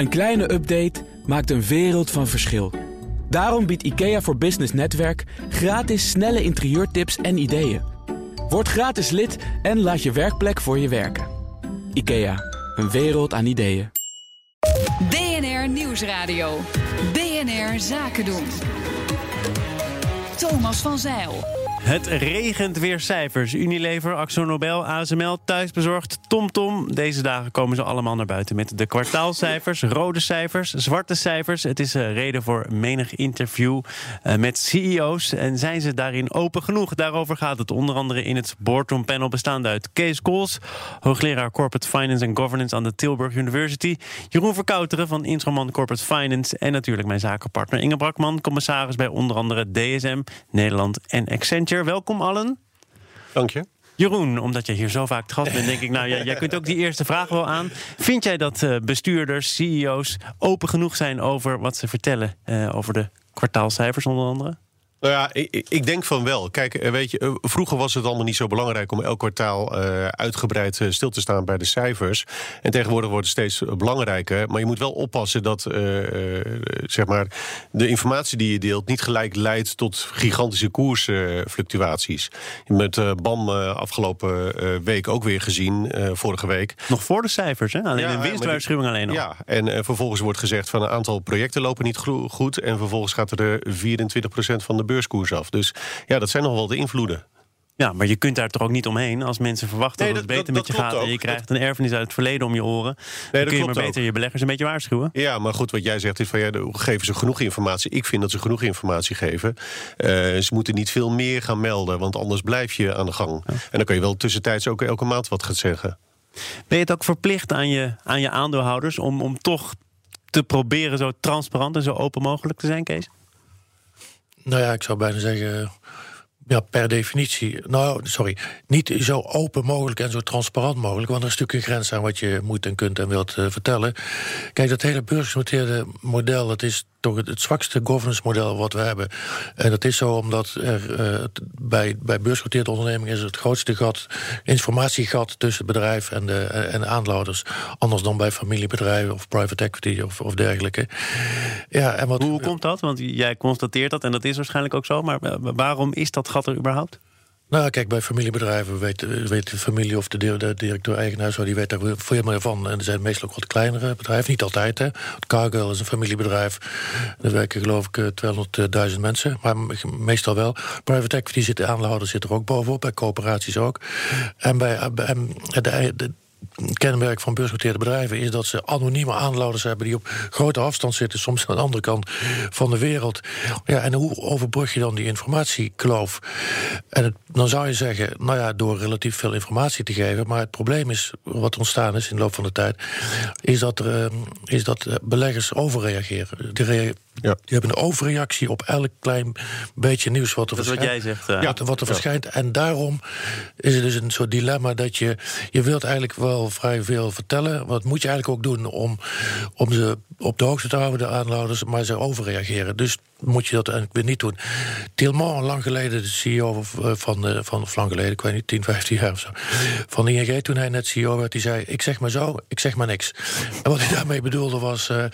Een kleine update maakt een wereld van verschil. Daarom biedt IKEA voor Business Netwerk gratis snelle interieurtips en ideeën. Word gratis lid en laat je werkplek voor je werken. IKEA, een wereld aan ideeën. BNR Nieuwsradio. BNR Zaken doen. Thomas van Zeil. Het regent weer cijfers. Unilever, Axo Nobel, ASML, thuisbezorgd, TomTom. Deze dagen komen ze allemaal naar buiten met de kwartaalcijfers, rode cijfers, zwarte cijfers. Het is een reden voor menig interview eh, met CEO's. En zijn ze daarin open genoeg? Daarover gaat het onder andere in het boardroom panel bestaande uit Kees Kools, hoogleraar Corporate Finance and Governance aan de Tilburg University, Jeroen Verkouteren van Introman Corporate Finance en natuurlijk mijn zakenpartner Inge Brakman, commissaris bij onder andere DSM, Nederland en Accenture. Welkom allen. Dank je. Jeroen, omdat je hier zo vaak te gast bent, denk ik, nou, jij, jij kunt ook die eerste vraag wel aan. Vind jij dat uh, bestuurders, CEO's open genoeg zijn over wat ze vertellen uh, over de kwartaalcijfers onder andere? Nou ja, ik, ik, denk van wel. Kijk, eh, weet je, eh, vroeger was het allemaal niet zo belangrijk om elk kwartaal uh, uitgebreid stil te staan bij de cijfers. En tegenwoordig wordt het steeds belangrijker. Maar je moet wel oppassen dat uh, zeg maar, de informatie die je deelt niet gelijk leidt tot gigantische koersfluctuaties. Met BAM afgelopen week ook weer gezien, vorige week. Nog voor de cijfers, hè? Alleen ja, een winstwaarschuwing alleen nog. Ja, en vervolgens wordt gezegd van een aantal projecten lopen niet goed. En vervolgens gaat er 24% van de beurskoers af. Dus ja, dat zijn nog wel de invloeden. Ja, maar je kunt daar toch ook niet omheen als mensen verwachten dat, het beter met je gaat. En je krijgt een erfenis uit het verleden om je oren. Nee, dan kun je maar beter je beleggers een beetje waarschuwen. Ja, maar goed, wat jij zegt is van ja, geven ze genoeg informatie. Ik vind dat ze genoeg informatie geven. Uh, ze moeten niet veel meer gaan melden, want anders blijf je aan de gang. En dan kan je wel tussentijds ook elke maand wat gaan zeggen. Ben je het ook verplicht aan je, aan je aandeelhouders om, om toch te proberen zo transparant en zo open mogelijk te zijn, Kees? Nou ja, ik zou bijna zeggen. Ja, per definitie. Nou, sorry. Niet zo open mogelijk en zo transparant mogelijk. Want er is natuurlijk een grens aan wat je moet en kunt en wilt uh, vertellen. Kijk, dat hele beursgenoteerde model, dat is toch het, zwakste governance model wat we hebben. En dat is zo omdat er uh, bij, bij beursgenoteerde ondernemingen is het grootste gat, informatiegat tussen het bedrijf en de, en de aandeelhouders. Anders dan bij familiebedrijven of private equity of, of dergelijke. Ja, en wat, Hoe komt dat? Want jij constateert dat en dat is waarschijnlijk ook zo. Maar waarom is dat gat er überhaupt? Nou, kijk, bij familiebedrijven weet, weet de familie of de, directeur-eigenaar die weet daar veel meer van. En er zijn meestal ook wat kleinere bedrijven, niet altijd. Hè. Cargill is een familiebedrijf, daar werken geloof ik 200.000 mensen, maar meestal wel. Private equity zit, de aandeelhouder zit er ook bovenop, bij coöperaties ook. En bij, bij de, de, kenmerk van beursgenoteerde bedrijven is dat ze anonieme aandeelhouders hebben die op grote afstand zitten, soms aan de andere kant van de wereld. Ja, en hoe overbrug je dan die informatiekloof? En dan zou je zeggen, nou ja, door relatief veel informatie te geven. Maar het probleem is, wat ontstaan is in de loop van de tijd, is dat, er, eh, is dat eh, beleggers overreageren. Ja. Die hebben een overreactie op elk klein beetje nieuws wat er dat verschijnt. wat jij zegt. Uh, ja, wat er verschijnt. En daarom is het dus een soort dilemma dat je... je wilt eigenlijk wel vrij veel vertellen. Wat moet je eigenlijk ook doen om, om ze op de hoogte te houden, de aanhouders... maar ze overreageren. Dus moet je dat eigenlijk weer niet doen. Tilman, lang geleden de CEO van, de, van of lang geleden, ik weet niet, 10, 15 jaar of zo... van ING, toen hij net CEO werd, die zei... ik zeg maar zo, ik zeg maar niks. En wat hij daarmee bedoelde was... Uh,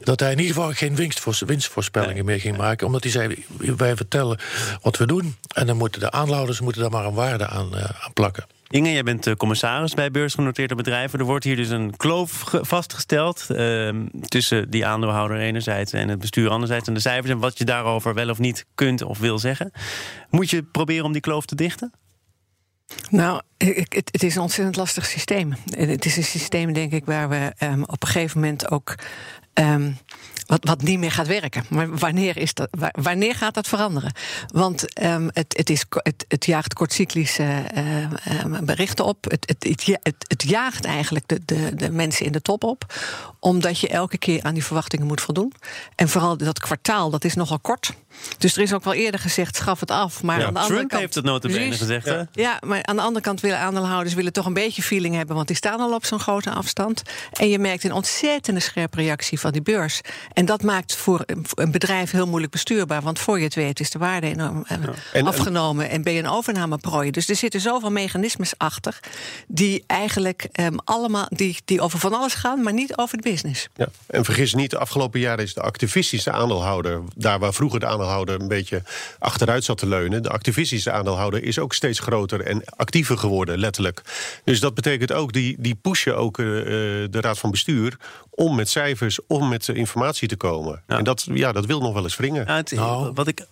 dat hij in ieder geval geen winst voor winstvoorspellingen meer ging maken. Omdat hij zei, wij vertellen wat we doen... en dan moeten de aanhouders moeten daar maar een waarde aan, uh, aan plakken. Inge, jij bent commissaris bij beursgenoteerde bedrijven. Er wordt hier dus een kloof vastgesteld uh, tussen die aandeelhouder enerzijds en het bestuur anderzijds en de cijfers en wat je daarover wel of niet kunt of wil zeggen. Moet je proberen om die kloof te dichten? Nou, het, is een ontzettend lastig systeem. Het is een systeem, denk ik, waar we um, op een gegeven moment ook um, wat, wat niet meer gaat werken. Maar wanneer, is dat, wanneer gaat dat veranderen? Want um, het, het, is, het, het jaagt kortcyclische uh, berichten op. Het, het, het, het, jaagt eigenlijk de, de, de mensen in de top op. Omdat je elke keer aan die verwachtingen moet voldoen. En vooral dat kwartaal, dat is nogal kort. Dus er is ook wel eerder gezegd, schaf het af. Maar ja, aan de Trump andere kant, heeft het notabene gezegd. Ja. ja, maar aan de andere kant willen aandeelhouders willen toch een beetje feeling hebben. Want die staan al op zo'n grote afstand. En je merkt een ontzettende scherpe reactie van die beurs. En dat maakt voor een- voor een bedrijf heel moeilijk bestuurbaar. Want voor je het weet is de waarde enorm eh, En- afgenomen en ben je een overnameprooi. Dus er zitten zoveel mechanismes achter die eigenlijk ehm, allemaal die, die over van alles gaan, maar niet over de business. Ja. En vergis niet, de afgelopen jaren is de activistische aandeelhouder... daar waar vroeger de aandeelhouder een beetje achteruit zat te leunen... de activistische aandeelhouder is ook steeds groter en actiever geworden, letterlijk. Dus dat betekent ook, die, die pushen ook eh, eh, de raad van bestuur... om met cijfers, om met eh, informatie te komen. Ja. En dat, ja, dat wil nog wel eens wringen. Ja, het- Nou. Wat ik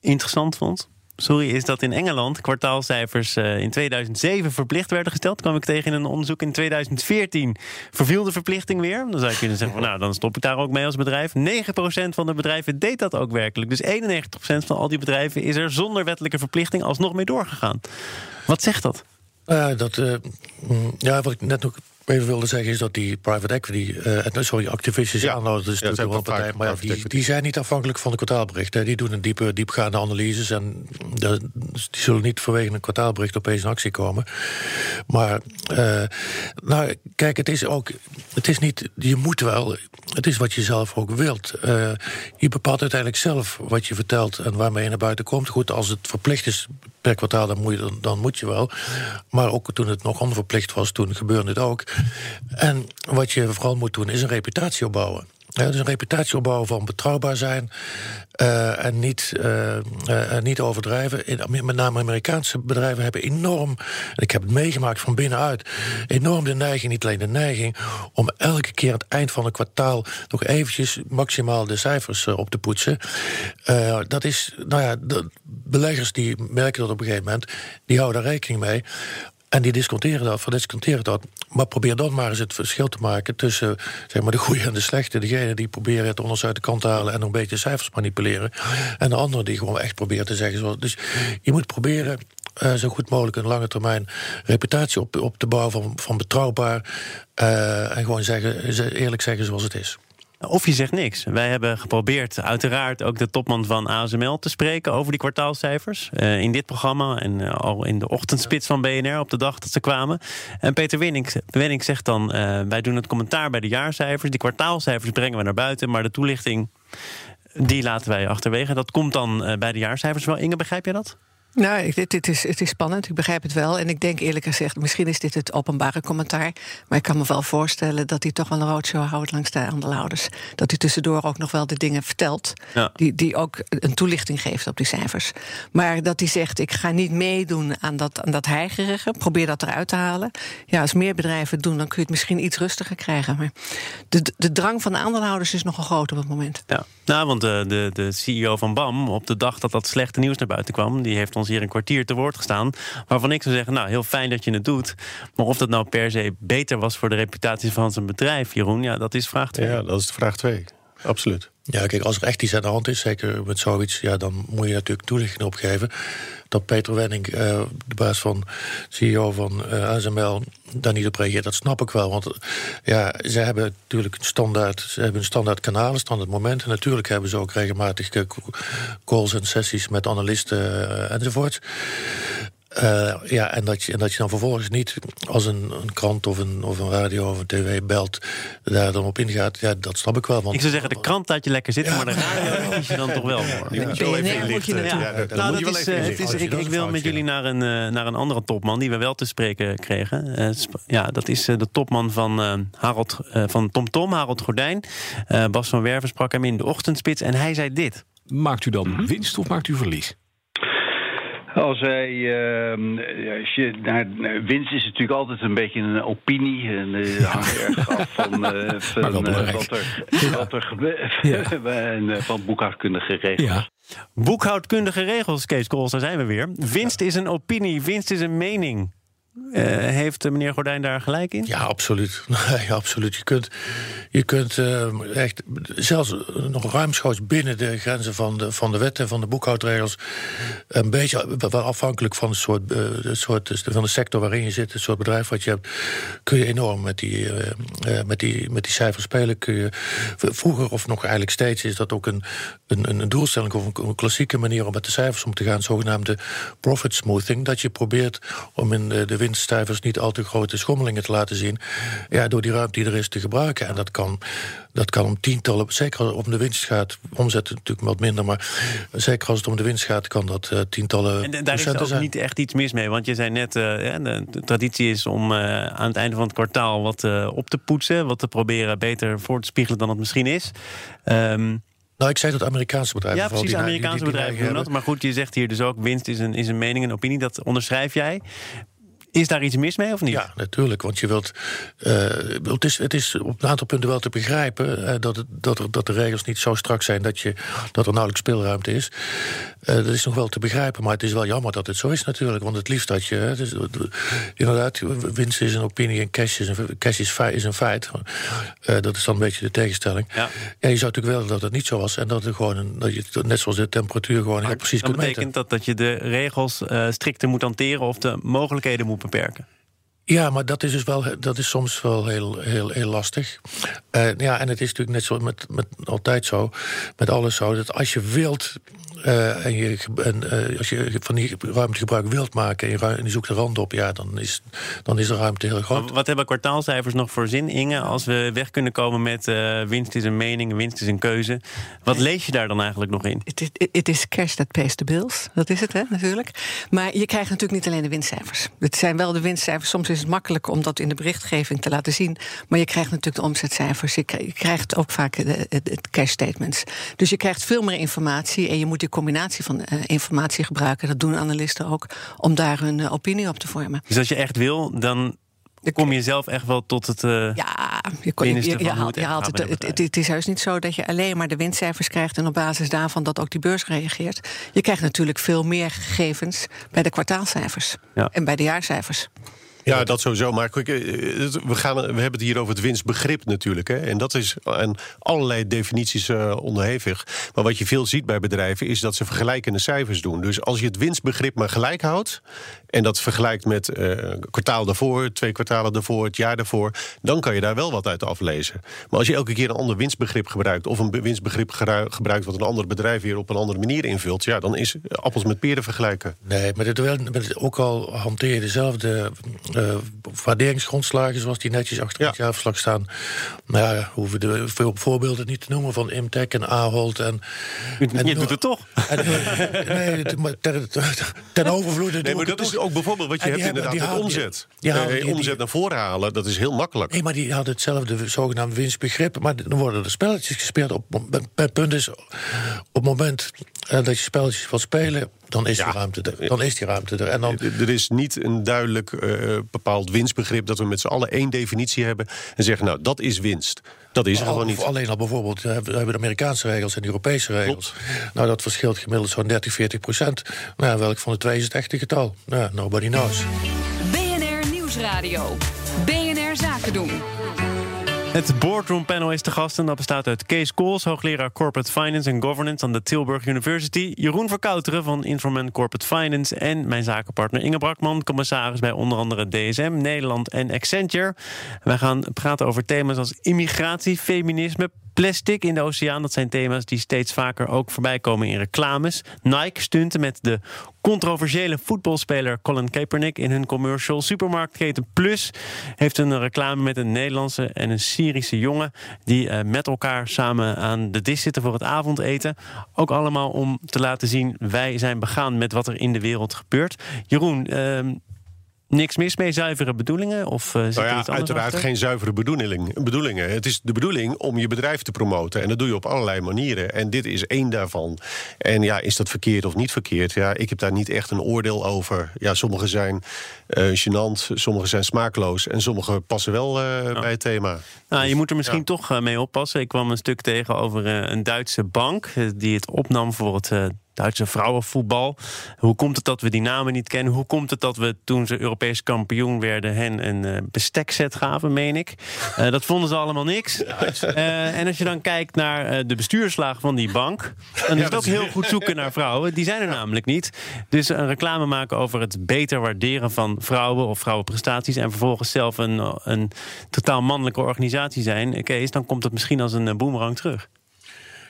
interessant vond. Sorry, is dat in Engeland kwartaalcijfers eh, in 2007 verplicht werden gesteld. kwam ik tegen in een onderzoek. In 2014 verviel de verplichting weer. Dan zou je kunnen zeggen, van, nou, dan stop ik daar ook mee als bedrijf. 9% van de bedrijven deed dat ook werkelijk. Dus 91% van al die bedrijven is er zonder wettelijke verplichting alsnog mee doorgegaan. Wat zegt dat? Ja, dat, mm, ja, wat ik net nog even wilde zeggen is dat die private equity, eh, sorry, activistische Ja. aanhouders, Ja, partij, maar ja, die, die zijn niet afhankelijk van de kwartaalberichten. hè. Die doen een diepe, diepgaande analyses en de- die zullen niet vanwege een kwartaalbericht opeens in actie komen. Maar, eh, nou, kijk, het is ook, het is niet, je moet wel, het is wat je zelf ook wilt. Eh, je bepaalt uiteindelijk zelf wat je vertelt en waarmee je naar buiten komt. Goed, als het verplicht is per kwartaal, dan moet je, dan, moet je wel. Maar ook toen het nog onverplicht was, toen gebeurde het ook. En wat je vooral moet doen, is een reputatie opbouwen. Ja, dus een reputatie opbouwen van betrouwbaar zijn eh, en niet, eh, eh, niet overdrijven. In, met name Amerikaanse bedrijven hebben enorm, en ik heb het meegemaakt van binnenuit, enorm de neiging, niet alleen de neiging, om elke keer aan het eind van een kwartaal nog eventjes maximaal de cijfers op te poetsen. Dat is, nou ja, de beleggers die merken dat op een gegeven moment, die houden daar rekening mee. En die disconteren dat, verdisconteren dat. Maar probeer dan maar eens het verschil te maken tussen zeg maar, de goede en de slechte. Degene die proberen het onderste uit de kant te halen en een beetje cijfers manipuleren. En de andere die gewoon echt proberen te zeggen. Zoals, dus je moet proberen eh, zo goed mogelijk een lange termijn reputatie op, op te bouwen van, van betrouwbaar. eh, en gewoon zeggen, ze- eerlijk zeggen zoals het is. Of je zegt niks. Wij hebben geprobeerd uiteraard ook de topman van ASML te spreken over die kwartaalcijfers. eh, in dit programma en eh, al in de ochtendspits van BNR op de dag dat ze kwamen. En Peter Wenning, zegt dan, eh, wij doen het commentaar bij de jaarcijfers. Die kwartaalcijfers brengen we naar buiten, maar de toelichting... Die laten wij achterwege. Dat komt dan bij de jaarcijfers wel. Inge, begrijp jij dat? Nou, dit, dit is, het is spannend, ik begrijp het wel. En ik denk eerlijk gezegd, misschien is dit het openbare commentaar. Maar ik kan me wel voorstellen dat hij toch wel een roadshow houdt langs de aandeelhouders. Dat hij tussendoor ook nog wel de dingen vertelt. Ja. Die, die ook een toelichting geeft op die cijfers. Maar dat hij zegt, ik ga niet meedoen aan dat, aan dat heigerige. Probeer dat eruit te halen. Ja, als meer bedrijven het doen, dan kun je het misschien iets rustiger krijgen. Maar de, de drang van de aandeelhouders is nogal groot op het moment. Ja, nou, want de, de, de CEO van BAM, op de dag dat dat slechte nieuws naar buiten kwam, die heeft ons hier een kwartier te woord gestaan. Waarvan ik zou zeggen, nou, heel fijn dat je het doet. Maar of dat nou per se beter was voor de reputatie van zijn bedrijf, Jeroen, ja, dat is vraag 2. Ja, dat is vraag twee. Absoluut. Ja, kijk, als er echt iets aan de hand is, zeker met zoiets, ja, dan moet je natuurlijk toelichting opgeven. Dat Peter Wenning, eh, de baas van CEO van eh, ASML, daar niet op reageert, dat snap ik wel. Want ja, ze hebben natuurlijk een standaard, ze hebben een standaard kanaal, een standaard moment. En natuurlijk hebben ze ook regelmatig eh, calls en sessies met analisten eh, enzovoort. Eh, ja, en dat, je, en dat je dan vervolgens niet als een, een krant of een, of een radio of een tv belt, daar dan op ingaat. Ja, dat snap ik wel. Want Ik zou zeggen, de krant laat je lekker zitten, maar de radio kies je dan toch wel voor. Moet je wel even inlichten. Ja, daar Nou, dat is, het is, ik, is wil met jullie naar een, eh, naar een andere topman die we wel te spreken kregen. Eh, sp- ja, dat is de topman van eh, Harold, eh, van TomTom, Harold Gordijn. Eh, Bas van Werven sprak hem in de ochtendspits en hij zei dit. Maakt u dan winst of maakt u verlies? Als wij, ehm, als je naar, winst is natuurlijk altijd een beetje een opinie. En eh, hangt erg af van, eh, van eh, wat er, wat er gebeurt. Ja. en van boekhoudkundige regels. Ja. Boekhoudkundige regels, Kees Kools, daar zijn we weer. Winst is een opinie, winst is een mening. Eh, heeft eh, meneer Gordijn daar gelijk in? Ja, absoluut. Nee, absoluut. Je kunt, je kunt eh, echt zelfs nog ruimschoots binnen de grenzen van de, van de wet en van de boekhoudregels. een beetje afhankelijk van, het soort, het soort, van de sector waarin je zit, het soort bedrijf wat je hebt. kun je enorm met die, met die, met die cijfers spelen. Kun je, vroeger, of nog eigenlijk steeds, is dat ook een, een, een doelstelling of een klassieke manier om met de cijfers om te gaan, zogenaamde profit smoothing. Dat je probeert om in de, de winstcijfers niet al te grote schommelingen te laten zien. Ja, door die ruimte die er is te gebruiken. En dat kan, dat kan om tientallen, zeker als het om de winst gaat. Omzet natuurlijk wat minder, maar zeker als het om de winst gaat, kan dat uh, tientallen. En daar is ook zijn. niet echt iets mis mee. Want je zei net, uh, de, de, traditie is om uh, aan het einde van het kwartaal wat op te poetsen. Wat te proberen beter voor te spiegelen dan het misschien is. Um, nou, ik zei dat Amerikaanse bedrijven. Ja, precies, die, Amerikaanse die, die, bedrijven doen dat. Maar goed, je zegt hier dus ook: winst is een, is een mening, een opinie. Dat onderschrijf jij. Is daar iets mis mee of niet? Ja, natuurlijk. Want je wilt. Uh, het, is, het is op een aantal punten wel te begrijpen uh, dat, het, dat, er, dat de regels niet zo strak zijn dat, je, dat er nauwelijks speelruimte is. Uh, dat is nog wel te begrijpen, maar het is wel jammer dat het zo is natuurlijk. Want het liefst dat je. Het is, inderdaad, winst is een opinie en cash is een, cash is, een feit. dat is dan een beetje de tegenstelling. Ja. ja. je zou natuurlijk willen dat het niet zo was en dat, er gewoon een, dat je net zoals de temperatuur gewoon heel precies kunt meten. Dat betekent dat, dat je de regels strikter moet hanteren of de mogelijkheden moet beperken. Ja, maar dat is dus wel, dat is soms wel heel, heel, heel lastig. Uh, ja, en het is natuurlijk net zo met, met altijd zo, met alles zo, dat als je wilt uh, en, je, en uh, als je van die ruimte gebruik wilt maken en je, en je zoekt de rand op, ja, dan is, dan is de ruimte heel groot. Wat hebben kwartaalcijfers nog voor zin, Inge? Als we weg kunnen komen met uh, winst is een mening, winst is een keuze. Wat lees je daar dan eigenlijk nog in? Het is cash that pays the bills. Dat is het, hè, natuurlijk. Maar je krijgt natuurlijk niet alleen de winstcijfers. Het zijn wel de winstcijfers. Soms is het makkelijk om dat in de berichtgeving te laten zien. Maar je krijgt natuurlijk de omzetcijfers. Je krijgt ook vaak het cash statements. Dus je krijgt veel meer informatie en je moet die combinatie van uh, informatie gebruiken. Dat doen analisten ook, om daar hun opinie op te vormen. Dus als je echt wil, dan kom je zelf echt wel tot het. Uh, ja, je, kon, je, je, je haalt, je haalt het, het, het, het, is juist niet zo dat je alleen maar de winstcijfers krijgt en op basis daarvan dat ook die beurs reageert. Je krijgt natuurlijk veel meer gegevens bij de kwartaalcijfers ja. en bij de jaarcijfers. Ja, dat sowieso. Maar eh, we, gaan, we hebben het hier over het winstbegrip natuurlijk. Hè. En dat is aan allerlei definities uh, onderhevig. Maar wat je veel ziet bij bedrijven is dat ze vergelijkende cijfers doen. Dus als je het winstbegrip maar gelijk houdt. En dat vergelijkt met uh, kwartaal daarvoor, twee kwartalen daarvoor, het jaar daarvoor. dan kan je daar wel wat uit aflezen. Maar als je elke keer een ander winstbegrip gebruikt. of een winstbegrip gebruikt wat een ander bedrijf weer op een andere manier invult. ja, dan is appels met peren vergelijken. Nee, maar dit, ook al hanteer je dezelfde uh, waarderingsgrondslagen, zoals die netjes achter ja. het jaarverslag staan. Nou ja, hoeven de veel voorbeelden niet te noemen van Imtech en Ahold. En, en, je doet het toch? En, nee, maar ten, ten overvloede. Nee, maar dat is ook bijvoorbeeld wat je hebt inderdaad met omzet. Ja, eh, die, omzet naar voren halen, dat is heel makkelijk. Nee, maar die hadden hetzelfde zogenaamde winstbegrip. Maar dan worden er spelletjes gespeeld. Op, het punt is, op het moment dat je spelletjes wilt spelen dan is, die ruimte er. dan is die ruimte er. En dan... Er is niet een duidelijk uh, bepaald winstbegrip... dat we met z'n allen één definitie hebben en zeggen... nou, dat is winst. Dat is gewoon niet. Alleen al bijvoorbeeld, we hebben de Amerikaanse regels en de Europese regels. Nou, dat verschilt gemiddeld zo'n 30, 40 procent. Nou, welk van de twee is het echte getal? Nou, nobody knows. BNR Nieuwsradio. BNR Zaken doen. Het boardroom panel is te gast en dat bestaat uit Kees Kools, hoogleraar Corporate Finance en Governance aan de Tilburg University, Jeroen Verkouteren van Informan Corporate Finance en mijn zakenpartner Inge Brakman, commissaris bij onder andere DSM, Nederland en Accenture. Wij gaan praten over thema's als immigratie, feminisme, Plastic in de oceaan, dat zijn thema's die steeds vaker ook voorbij komen in reclames. Nike stunten met de controversiële voetbalspeler Colin Kaepernick in hun commercial. Supermarktketen Plus heeft een reclame met een Nederlandse en een Syrische jongen die uh, met elkaar samen aan de dis zitten voor het avondeten. Ook allemaal om te laten zien wij zijn begaan met wat er in de wereld gebeurt. Jeroen, uh, niks mis mee, zuivere bedoelingen? Of, uh, nou ja, uiteraard geen zuivere bedoeling, bedoelingen. Het is de bedoeling om je bedrijf te promoten. En dat doe je op allerlei manieren. En dit is één daarvan. En ja, is dat verkeerd of niet verkeerd? Ja, ik heb daar niet echt een oordeel over. Ja, sommige zijn uh, gênant, sommige zijn smaakloos... en sommige passen wel uh, bij het thema. Nou, je moet er misschien ja. toch mee oppassen. Ik kwam een stuk tegen over een Duitse bank... die het opnam voor het Duitse vrouwenvoetbal. Hoe komt het dat we die namen niet kennen? Hoe komt het dat we toen ze Europees kampioen werden hen een uh, bestekset gaven, meen ik? Uh, dat vonden ze allemaal niks. Uh, en als je dan kijkt naar de bestuurslaag van die bank, dan is het ook heel goed zoeken naar vrouwen. Die zijn er namelijk niet. Dus een reclame maken over het beter waarderen van vrouwen of vrouwenprestaties en vervolgens zelf een, een totaal mannelijke organisatie zijn, Kees, dan komt het misschien als een boemerang terug.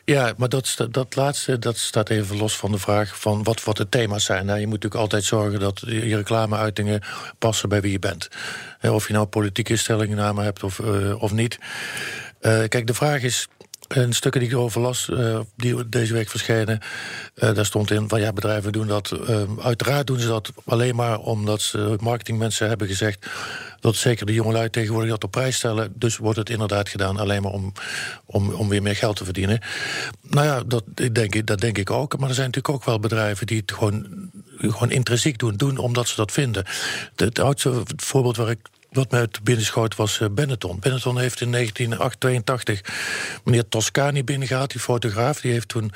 Ja, maar dat, dat laatste dat staat even los van de vraag van wat, wat de thema's zijn. Nou, je moet natuurlijk altijd zorgen dat je reclameuitingen passen bij wie je bent. Hè, Of je nou politieke stellingnamen hebt of, eh, of niet. Eh, kijk, de vraag is. Een stukken die ik erover eh, die deze week verschenen, eh, daar stond in van ja, bedrijven doen dat. eh, uiteraard doen ze dat alleen maar omdat ze marketingmensen hebben gezegd dat zeker de jongelui tegenwoordig dat op prijs stellen. Dus wordt het inderdaad gedaan alleen maar om, om, om weer meer geld te verdienen. Nou ja, dat ik denk, dat denk ik ook. Maar er zijn natuurlijk ook wel bedrijven die het gewoon, gewoon intrinsiek doen. Doen omdat ze dat vinden. Het oudste voorbeeld waar ik wat mij uit binnen schoot was eh, Benetton. Benetton heeft in 1982 meneer Toscani binnengehaald, die fotograaf. Die heeft toen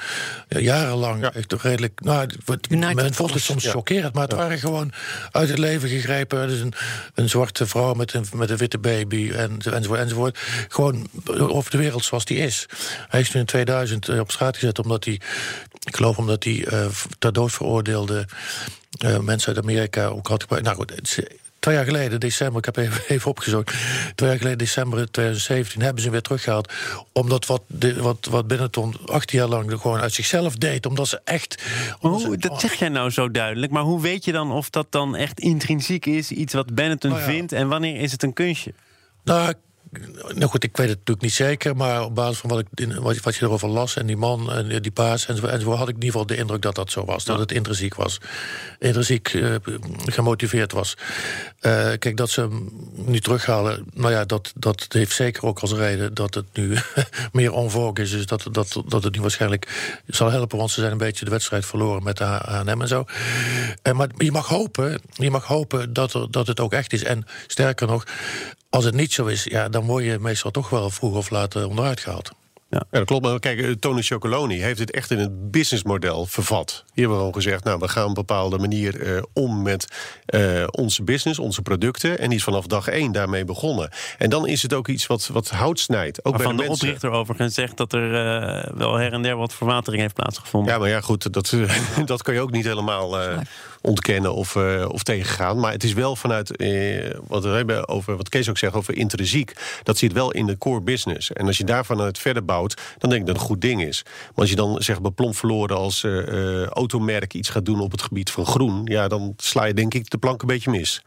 ja, jarenlang echt redelijk... Nou, het- men vond het soms Ja. chockerend, maar het waren gewoon uit het leven gegrepen. Dus een, een zwarte vrouw met een, met een witte baby en, enzovoort, enzovoort. Gewoon over de wereld zoals die is. Hij is toen in 2000 eh, op straat gezet omdat hij... Ik geloof omdat hij eh, ter dood veroordeelde eh, mensen uit Amerika ook had gebruikt. Nou goed, het Twee jaar geleden, december, ik heb even, even opgezocht. Twee jaar geleden, december 2017, hebben ze weer teruggehaald. Omdat wat, de, wat, wat Benetton 18 jaar lang gewoon uit zichzelf deed. Omdat ze echt. omdat Hoe, ze- dat zeg jij nou zo duidelijk. Maar hoe weet je dan of dat dan echt intrinsiek is? Iets wat Benetton Nou ja. vindt? En wanneer is het een kunstje? Nou, nou goed, ik weet het natuurlijk niet zeker, maar op basis van wat, ik, wat, je erover las en die man en die paas enzovoort, enzovoort had ik in ieder geval de indruk dat dat zo was. Dat het intrinsiek was. Intrinsiek eh, gemotiveerd was. Eh, kijk, dat ze hem nu terughalen, nou ja, dat, dat heeft zeker ook als reden dat het nu meer onvolk is. Dus dat, dat, dat het nu waarschijnlijk zal helpen, want ze zijn een beetje de wedstrijd verloren met de H&M en zo. Eh, maar je mag hopen, je mag hopen dat, er, dat het ook echt is. En sterker nog, als het niet zo is, ja, dan word je meestal toch wel vroeg of laat eh, onderuit gehaald. Ja, dat klopt. Maar kijk, eh, Tony Chocoloni heeft het echt in het businessmodel vervat. Hier hebben we gewoon gezegd, nou, we gaan op een bepaalde manier eh, om met eh, onze business, onze producten. En die is vanaf dag één daarmee begonnen. En dan is het ook iets wat, wat hout snijdt. Ook bij Waarvan de de, mensen. oprichter overigens zegt dat er eh, wel her en der wat verwatering heeft plaatsgevonden. Ja, maar ja, goed, dat, dat kan je ook niet helemaal eh, ontkennen of, eh, of tegengaan. Maar het is wel vanuit eh, wat we hebben over, wat Kees ook zegt over intrinsiek, dat zit wel in de core business. En als je daarvan uit verder bouwt, dan denk ik dat het een goed ding is. Maar als je dan zeg beplomp verloren als eh, automerk iets gaat doen op het gebied van groen, ja, dan sla je denk ik de plank een beetje mis.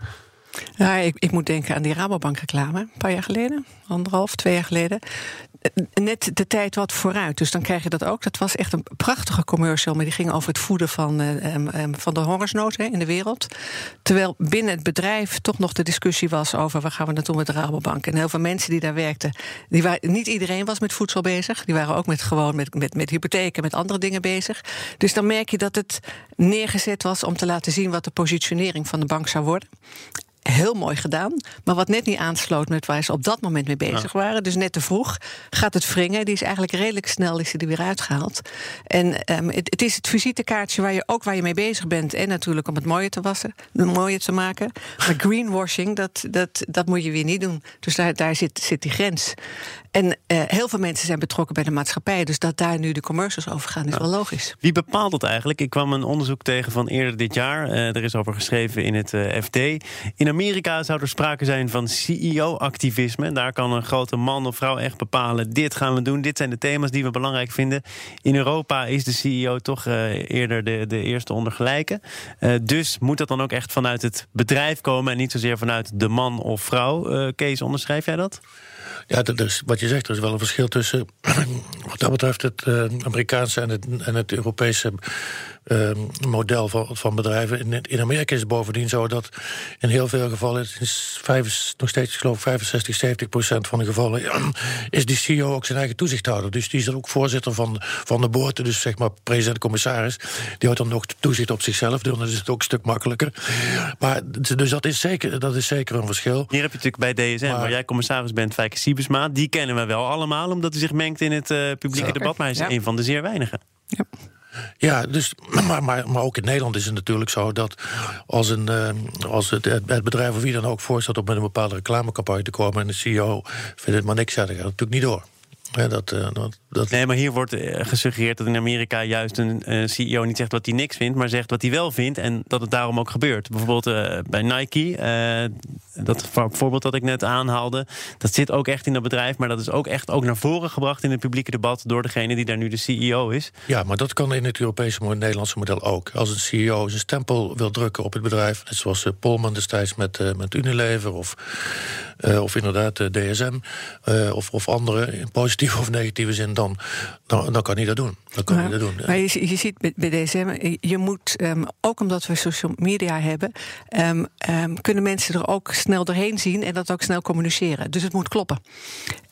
Ja, ik, ik moet denken aan die Rabobank-reclame, een paar jaar geleden, anderhalf, twee jaar geleden. Eh, Net de tijd wat vooruit, dus dan krijg je dat ook. Dat was echt een prachtige commercial, maar die ging over het voeden van, eh, van de hongersnood in de wereld. Terwijl binnen het bedrijf toch nog de discussie was over waar gaan we naartoe met de Rabobank. En heel veel mensen die daar werkten, die waren, niet iedereen was met voedsel bezig. Die waren ook met, gewoon met, met, met hypotheken, met andere dingen bezig. Dus dan merk je dat het neergezet was om te laten zien wat de positionering van de bank zou worden heel mooi gedaan. Maar wat net niet aansloot met waar ze op dat moment mee bezig waren. Dus net te vroeg gaat het wringen. Die is eigenlijk redelijk snel is die er weer uitgehaald. En ehm, het, het is het visitekaartje waar je ook waar je mee bezig bent. En natuurlijk om het mooier te wassen, mooier te maken. Maar greenwashing, dat, dat, dat moet je weer niet doen. Dus daar, daar zit, zit die grens. En eh, heel veel mensen zijn betrokken bij de maatschappij. Dus dat daar nu de commercials over gaan, is wel logisch. Wie bepaalt dat eigenlijk? Ik kwam een onderzoek tegen van eerder dit jaar. Eh, er is over geschreven in het eh, FD. In Amerika zou er sprake zijn van CEO-activisme. Daar kan een grote man of vrouw echt bepalen: dit gaan we doen, dit zijn de thema's die we belangrijk vinden. In Europa is de CEO toch eerder de, de eerste onder gelijken. Eh, dus moet dat dan ook echt vanuit het bedrijf komen en niet zozeer vanuit de man of vrouw? Kees, onderschrijf jij dat? Ja, dat is, wat je zegt, er is wel een verschil tussen wat dat betreft het eh, Amerikaanse en het, en het Europese eh, model van, van bedrijven. In, in Amerika is het bovendien zo dat in heel veel gevallen, is vijf, nog steeds ik geloof 65, 70 procent van de gevallen, is die CEO ook zijn eigen toezichthouder. Dus die is dan ook voorzitter van, van de boord, dus zeg maar president-commissaris. Die houdt dan nog toezicht op zichzelf, dus dan is het ook een stuk makkelijker. Maar dus dat is zeker, dat is zeker een verschil. Hier heb je natuurlijk bij DSM, Maar- waar jij commissaris bent, Fijke Siebesma. Die kennen we wel allemaal, omdat hij zich mengt in het publieke debat. Maar hij is ja. een van de zeer weinigen. Ja, dus, maar, maar, maar ook in Nederland is het natuurlijk zo dat als, een, als het, het bedrijf of wie dan ook voorstelt om met een bepaalde reclamecampagne te komen en de CEO vindt het maar niks, ja, dan gaat natuurlijk niet door. Ja, dat, uh, dat, dat... Nee, maar hier wordt uh, gesuggereerd dat in Amerika juist een uh, CEO niet zegt wat hij niks vindt, maar zegt wat hij wel vindt en dat het daarom ook gebeurt. Bijvoorbeeld bij Nike, dat voorbeeld dat ik net aanhaalde, dat zit ook echt in dat bedrijf, maar dat is ook echt ook naar voren gebracht in het publieke debat door degene die daar nu de CEO is. Ja, maar dat kan in het Europese en Nederlandse model ook. Als een CEO zijn stempel wil drukken op het bedrijf, net zoals Polman destijds met, met Unilever of, of inderdaad DSM of, of andere in positieve of negatieve zin, dan, dan, dan kan hij dat doen. Dan kan maar, hij dat doen maar je, je ziet bij, bij DSM, je moet, um, ook omdat we social media hebben, um, um, kunnen mensen er ook snel doorheen zien en dat ook snel communiceren. Dus het moet kloppen.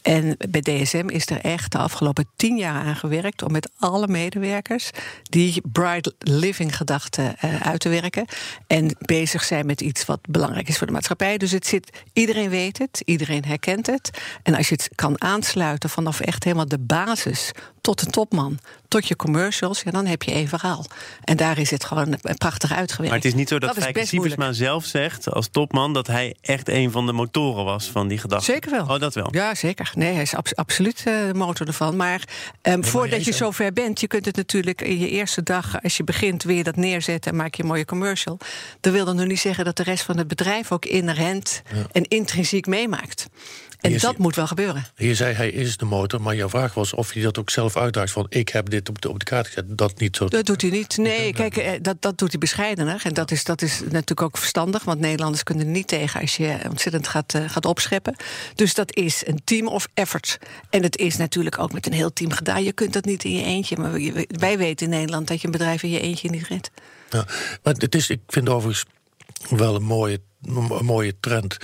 En bij DSM is er echt de afgelopen tien jaar aan gewerkt om met alle medewerkers die bright living gedachten uh, uit te werken. En bezig zijn met iets wat belangrijk is voor de maatschappij. Dus het zit, iedereen weet het, iedereen herkent het. En als je het kan aansluiten vanaf echt helemaal de basis tot de topman, tot je commercials, ja, dan heb je één verhaal. En daar is het gewoon prachtig uitgewerkt. Maar het is niet zo dat, dat Fijke Siebersma zelf zegt als topman dat hij echt een van de motoren was van die gedachte. Zeker wel. Oh, dat wel. Ja, zeker. Nee, hij is abs absoluut uh, de motor ervan. Maar, um, nee, voordat je zover bent, je kunt het natuurlijk in je eerste dag, als je begint, weer dat neerzetten en maak je een mooie commercial. Dat wil dan nog niet zeggen dat de rest van het bedrijf ook inherent ja. en intrinsiek meemaakt. En Hier dat moet wel gebeuren. Hier zei hij is de motor, maar jouw vraag was of hij dat ook zelf uitdaagt van ik heb dit op de, op de kaart gezet. Dat niet zo. Dat doet hij niet. Nee, kijk, eh, dat, dat doet hij bescheidener. En dat is, dat is natuurlijk ook verstandig, want Nederlanders kunnen er niet tegen als je ontzettend gaat, uh, gaat opscheppen. Dus dat is een team of effort. En het is natuurlijk ook met een heel team gedaan. Je kunt dat niet in je eentje. Maar wij weten in Nederland dat je een bedrijf in je eentje niet redt. Ja, maar het is, ik vind overigens wel een mooie, een mooie trend.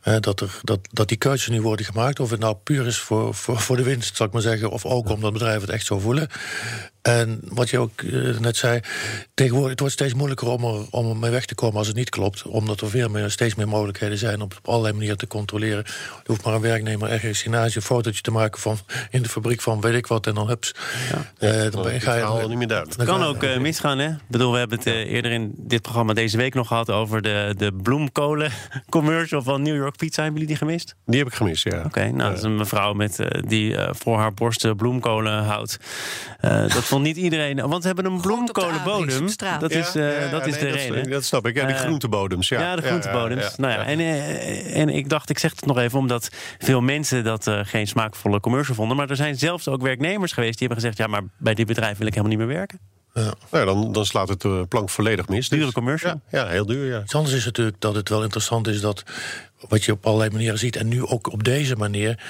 Hè, dat, er, dat, dat die keuzes nu worden gemaakt. Of het nou puur is voor, voor, voor de winst, zal ik maar zeggen. Of ook omdat bedrijven het echt zo voelen. En wat je ook uh, net zei. Tegenwoordig het wordt steeds moeilijker om er, om er mee weg te komen als het niet klopt. Omdat er veel meer, steeds meer mogelijkheden zijn om op allerlei manieren te controleren. Je hoeft maar een werknemer ergens in Azië een fotootje te maken van in de fabriek van weet ik wat. En dan hups. Ja. Uh, dan ben, ga je al niet meer duidelijk. Het kan ook uh, misgaan, hè? Ik bedoel, we hebben het uh, eerder in dit programma deze week nog gehad over de, de commercial van New York Pizza. Hebben jullie die gemist? Die heb ik gemist, ja. Oké, okay, nou, dat is een mevrouw met, uh, die uh, voor haar borsten bloemkolen houdt. Uh, dat vond niet iedereen. Want ze hebben een bloemkolenbodem. Dat is, ja, ja, dat is nee, de dat, reden. Dat snap ik. Ja, die groentebodems. Ja, ja de groentebodems. nou ja, En, en ik dacht, ik zeg het nog even omdat veel mensen dat geen smaakvolle commercial vonden. Maar er zijn zelfs ook werknemers geweest die hebben gezegd: ja, maar bij dit bedrijf wil ik helemaal niet meer werken. Ja. Nou, dan, dan slaat het de plank volledig mis. Dure dus, commercial. Ja, ja, heel duur, ja. Iets anders is natuurlijk dat het wel interessant is dat... wat je op allerlei manieren ziet, en nu ook op deze manier...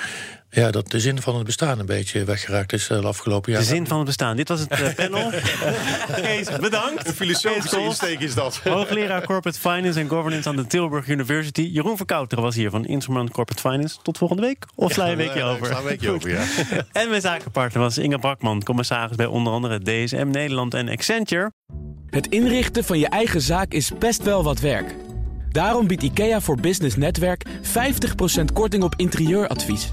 Ja, dat de zin van het bestaan een beetje weggeraakt is uh, de afgelopen jaar. De zin van het bestaan. Dit was het uh, panel. Kees, bedankt. Een filosofische insteek is dat. Hoogleraar Corporate Finance en Governance aan de Tilburg University. Jeroen Verkouteren was hier van Instrument Corporate Finance. Tot volgende week. Of sla je een weekje ja, over? Sla een weekje over, ja. en mijn zakenpartner was Inge Brakman, commissaris bij onder andere DSM Nederland en Accenture. Het inrichten van je eigen zaak is best wel wat werk. Daarom biedt IKEA voor Business Netwerk 50% korting op interieuradvies.